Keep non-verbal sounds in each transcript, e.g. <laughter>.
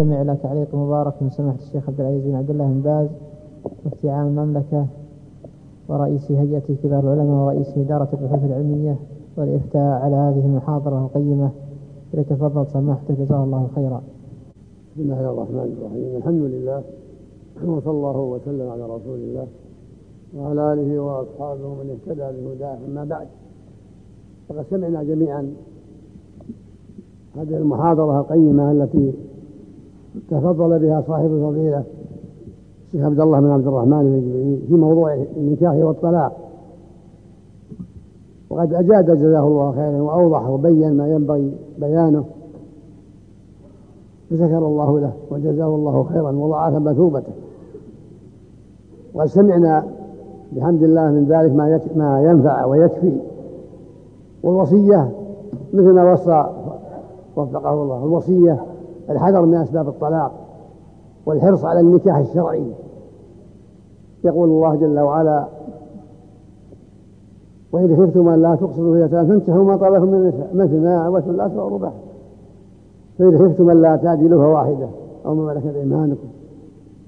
نستمع إلى تعليق مبارك من سماحة الشيخ عبد العزيز بن عبد الله بن باز مفتي عام المملكة ورئيس هيئة كبار العلماء ورئيس إدارة البحوث العلمية والإفتاء على هذه المحاضرة القيمة فليتفضل سماحته جزاه الله خيرا. بسم الله الرحمن الرحيم، الحمد لله وصلى الله وسلم على رسول الله وعلى آله وأصحابه من اهتدى بهداه أما بعد فقد سمعنا جميعا هذه المحاضرة القيمة التي تفضل بها صاحب الفضيلة الشيخ عبد الله بن عبد الرحمن الجبري في موضوع النكاح والطلاق. وقد أجاد جزاه الله خيرا وأوضح وبين ما ينبغي بيانه. فشكر الله له وجزاه الله خيرا وضاعف مثوبته. وقد سمعنا بحمد الله من ذلك ما ما ينفع ويكفي. والوصية مثل ما وصى وفقه الله الوصية الحذر من أسباب الطلاق والحرص على النكاح الشرعي. يقول الله جل وعلا وإن خفتم أن لا تقصدوا في اليتامى فانتهوا ما طلبكم من النساء مثنى وثلاث ورباع فإن خفتم أن لا تعدلوا فواحدة أو ما ملكت أيمانكم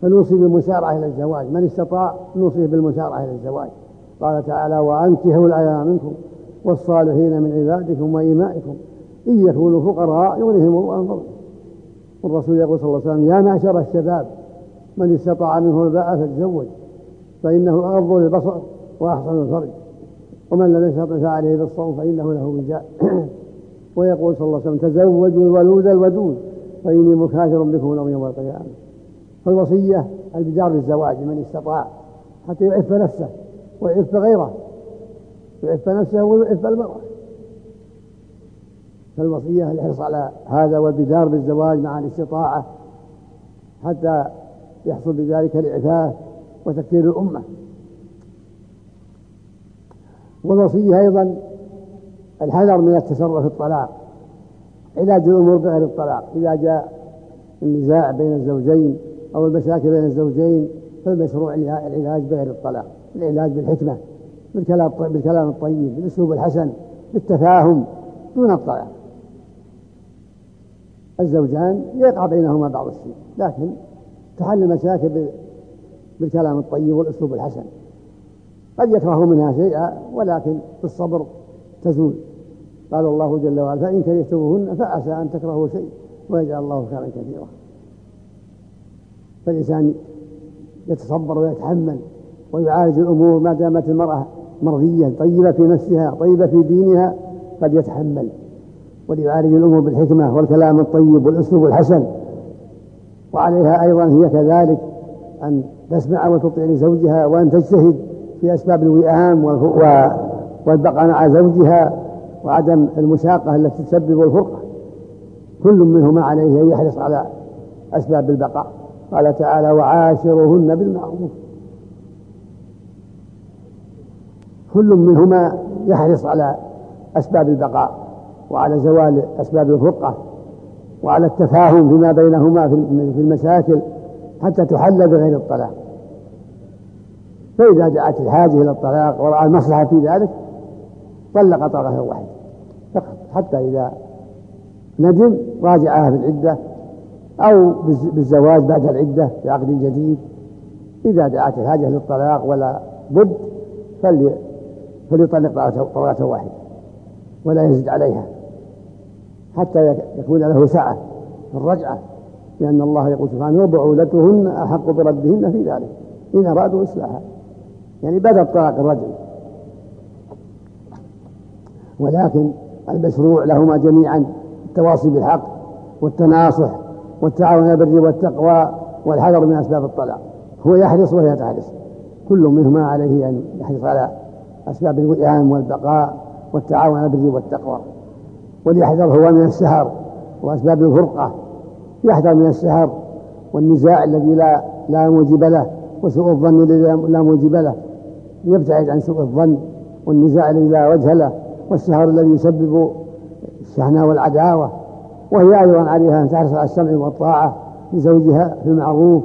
فنوصي بالمسارعة إلى الزواج. من استطاع نوصي بالمسارعة إلى الزواج. قال تعالى وأنكحوا الأيام منكم والصالحين من عبادكم وإمائكم إن يكونوا فقراء يغنيهم الله من فضله. والرسول يقول صلى الله عليه وسلم يا معشر الشباب من استطاع منه الباء فليتزوج فإنه أغض للبصر وأحسن الفرج ومن لم يستطع فعليه بالصوم فإنه له وجاء. <clears throat> ويقول صلى الله عليه وسلم تزوجوا الولود الودود فإني مكاثر بكم يوم القيامة. فالوصية البدار بالزواج من استطاع حتى يعف نفسه ويعف غيره يعف نفسه ويعف المرأة. فالوصية الحرص على هذا والبدار بالزواج مع الاستطاعة حتى يحصل بذلك الإعفاف وتكثير الأمة. والوصية أيضا الحذر من التسرع في الطلاق. علاج الأمور بغير الطلاق. إذا جاء النزاع بين الزوجين أو المشاكل بين الزوجين فالمشروع العلاج بغير الطلاق. العلاج بالحكمة بالكلام بالكلام الطيب بالأسلوب الحسن بالتفاهم دون الطلاق. الزوجان يقع بينهما بعض الشيء لكن تحل المشاكل بالكلام الطيب والأسلوب الحسن. قد يكره منها شيئا ولكن بالصبر تزول. قال الله جل وعلا فإن كرهتموهن فعسى أن تكرهوا شيء ويجعل الله خيرا كثيرا. فالإنسان يتصبر ويتحمل ويعالج الأمور ما دامت المرأة مرضية طيبة في نفسها طيبة في دينها قد يتحمل وليعالج الأمور بالحكمة والكلام الطيب والأسلوب الحسن. وعليها أيضا هي كذلك أن تسمع وتطيع لزوجها وأن تجتهد في أسباب الوئام والبقاء مع زوجها وعدم المشاقة التي تسبب الفرقة. كل منهما عليه أن يحرص على أسباب البقاء. قال تعالى وعاشرهن بالمعروف. كل منهما يحرص على أسباب البقاء. وعلى زوال أسباب الفرقة وعلى التفاهم فيما بينهما في المشاكل حتى تحل بغير الطلاق. فإذا دعت الحاجة إلى الطلاق ورأى المصلحة في ذلك طلق طلقة واحدة فقط حتى إذا ندم راجعها في العدة أو بالزواج بعد العدة بعقد جديد. إذا دعت الحاجة للطلاق ولا بد فلي فليطلق طلقة واحدة ولا يزد عليها. حتى يكون له سعة في الرجعة لأن الله يقول سبحانه وبعولتهن أحق بردهن في ذلك إن أرادوا إصلاحا. يعني بعد الطلاق الرجعي ولكن المشروع لهما جميعا التواصي بالحق والتناصح والتعاون على البر والتقوى والحذر من أسباب الطلاق. هو يحرص وهي تحرص. كل منهما عليه أن يحرص على أسباب الوئام والبقاء والتعاون على البر والتقوى. وليحذر هو من السهر وأسباب الفرقة يحذر من السهر والنزاع الذي لا لا موجب له وسوء الظن الذي لا موجب له يبتعد عن سوء الظن والنزاع الذي لا وجه له والسهر الذي يسبب الشحناء والعداوة. وهي أيضا عليها أن تحرص على السمع والطاعة لزوجها في المعروف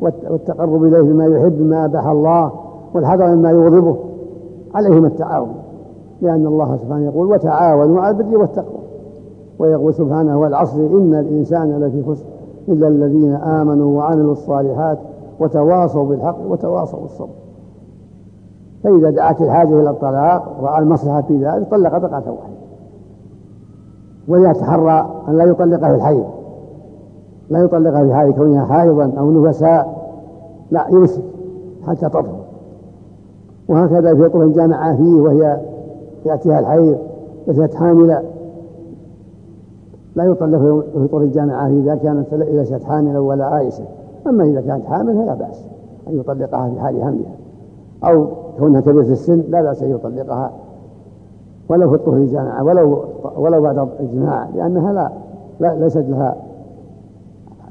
والتقرب إليه بما يحب ما أباح الله والحذر مما يغضبه عليهما التعاون. لأن الله سبحانه يقول وتعاونوا على البر والتقوى. ويقول سبحانه والعصر إن الإنسان لفي خسر إلا الذين آمنوا وعملوا الصالحات وتواصوا بالحق وتواصوا بالصبر. فإذا دعت الحاجة إلى الطلاق رأى المصلحة في ذلك طلق طلقة واحدة. وليتحرى أن لا يطلقها في الحيض. لا يطلقها في حال كونها حائضا أو نفساء. لا يمسك حتى تطهر. وهكذا في طهر جامع فيه وهي يأتيها الحيض ليست حاملة لا يطلق في طهر الجامعة إذا كانت ليست حاملا ولا عائشة أما إذا كانت حامل فلا بأس أن يطلقها في حال حملها. أو كونها كبيرة السن لا بأس أن يطلقها. ولو في الطهر الجامعة ولو ولو بعد الجماع لأنها لا, لا ليست لها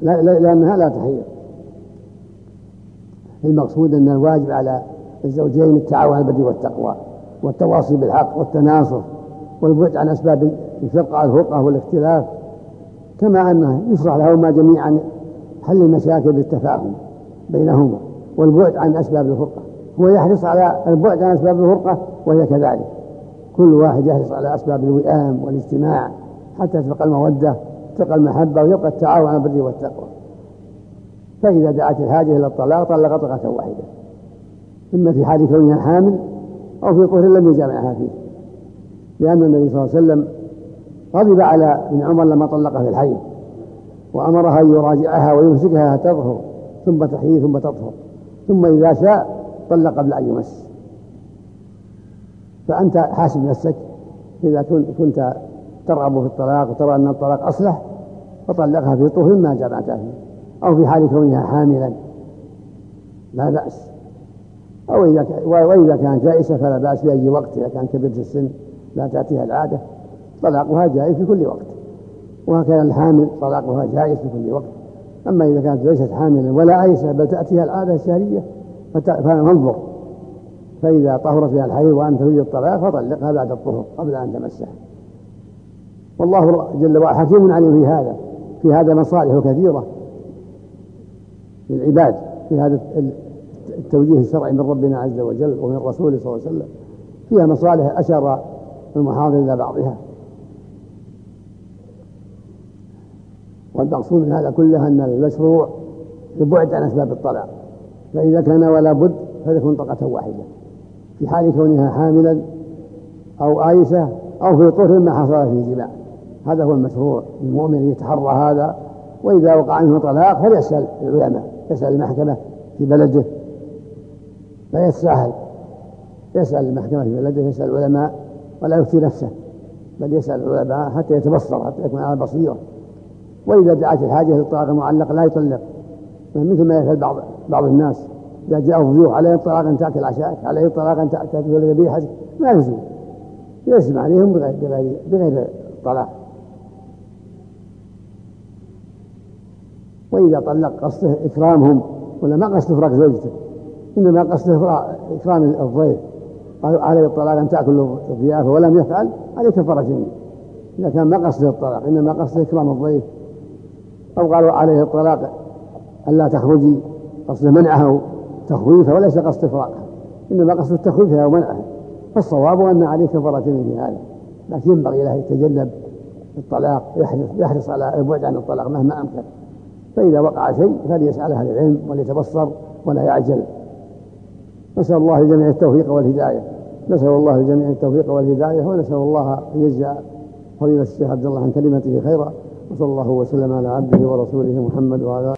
لا لأنها لا تحيض. المقصود أن الواجب على الزوجين التعاون على البر والتقوى. والتواصي بالحق والتناصر والبعد عن أسباب الفرقة الفرقة والاختلاف كما أنه يشرع لهما جميعا حل المشاكل بالتفاهم بينهما والبعد عن أسباب الفرقة. هو يحرص على البعد عن أسباب الفرقة وهي كذلك. كل واحد يحرص على أسباب الوئام والاجتماع حتى تبقى المودة تبقى المحبة ويبقى التعاون على البر والتقوى. فإذا دعت الحاجة إلى الطلاق طلق طلقة واحدة. إما في حال كونها حامل أو في طهر لم يجامعها فيه. لأن النبي صلى الله عليه وسلم غضب على ابن عمر لما طلقها في الحي وأمرها أن يراجعها ويمسكها تظهر ثم تحيي ثم تطهر ثم إذا شاء طلق قبل أن يمس. فأنت حاسب نفسك إذا كنت ترغب في الطلاق وترى أن الطلاق أصلح فطلقها في طهر ما جمعتها فيه أو في حال كونها حاملا. لا بأس. أو إذا وإذا كانت جائزة فلا بأس في أي وقت إذا كانت كبيرة السن لا تأتيها العادة. طلاقها جائز في كل وقت. وهكذا الحامل طلاقها جائز في كل وقت. أما إذا كانت ليست حاملا ولا عيسة بل تأتيها العادة الشهرية فانظر. فإذا طهر فيها الحيض وأن تريد الطلاق فطلقها بعد الطهر قبل أن تمسها. والله جل وعلا حكيم عليم في هذا في هذا مصالح كثيرة للعباد في هذا التوجيه الشرعي من ربنا عز وجل ومن رسوله صلى الله عليه وسلم. فيها مصالح أشار المحاضر إلى بعضها. والمقصود من هذا كله أن المشروع يبعد عن أسباب الطلاق. فإذا كان ولا بد فليكن طلقة واحدة. في حال كونها حاملا أو آيسة أو في طهر ما حصل فيه جماع. هذا هو المشروع. المؤمن يتحرى هذا وإذا وقع عنه طلاق فليسأل العلماء يسأل المحكمة في بلده. لا يتساهل يسأل المحكمة في بلده يسأل العلماء ولا يفتي نفسه بل يسأل العلماء حتى يتبصر حتى يكون على بصيرة. وإذا دعت الحاجة للطلاق المعلق لا يطلق. مثل ما يفعل بعض بعض الناس. إذا جاءه ضيوف عليه الطلاق أن تأكل عشاءك عليه الطلاق أن تأكل ذبيحتك ما يلزم. يلزم عليهم بغير بغير بغير طلاق. وإذا طلق قصده إكرامهم ولا ما قصده إفراق زوجته. إنما قصده إكرام الضيف. قالوا عليه الطلاق أن تأكل الضيافة ولم يفعل عليه كفارة جميع إذا كان ما قصده الطلاق إنما قصده إكرام الضيف. أو قالوا عليه الطلاق ألا تخرجي قصده منعه تخويفه وليس قصد إفراقها إنما قصد تخويفها ومنعها فالصواب أن عليه كفارة في هذا. لكن ينبغي له يتجنب الطلاق يحرص يحرص على البعد عن الطلاق مهما أمكن. فإذا وقع شيء فليسأل أهل العلم وليتبصر ولا يعجل. نسأل الله الجميع التوفيق والهداية. نسأل الله الجميع التوفيق والهداية ونسأل الله أن يجزى فضيلة الشيخ عبد الله عن كلمته خيرا. وصلى الله وسلم على عبده ورسوله محمد وعلى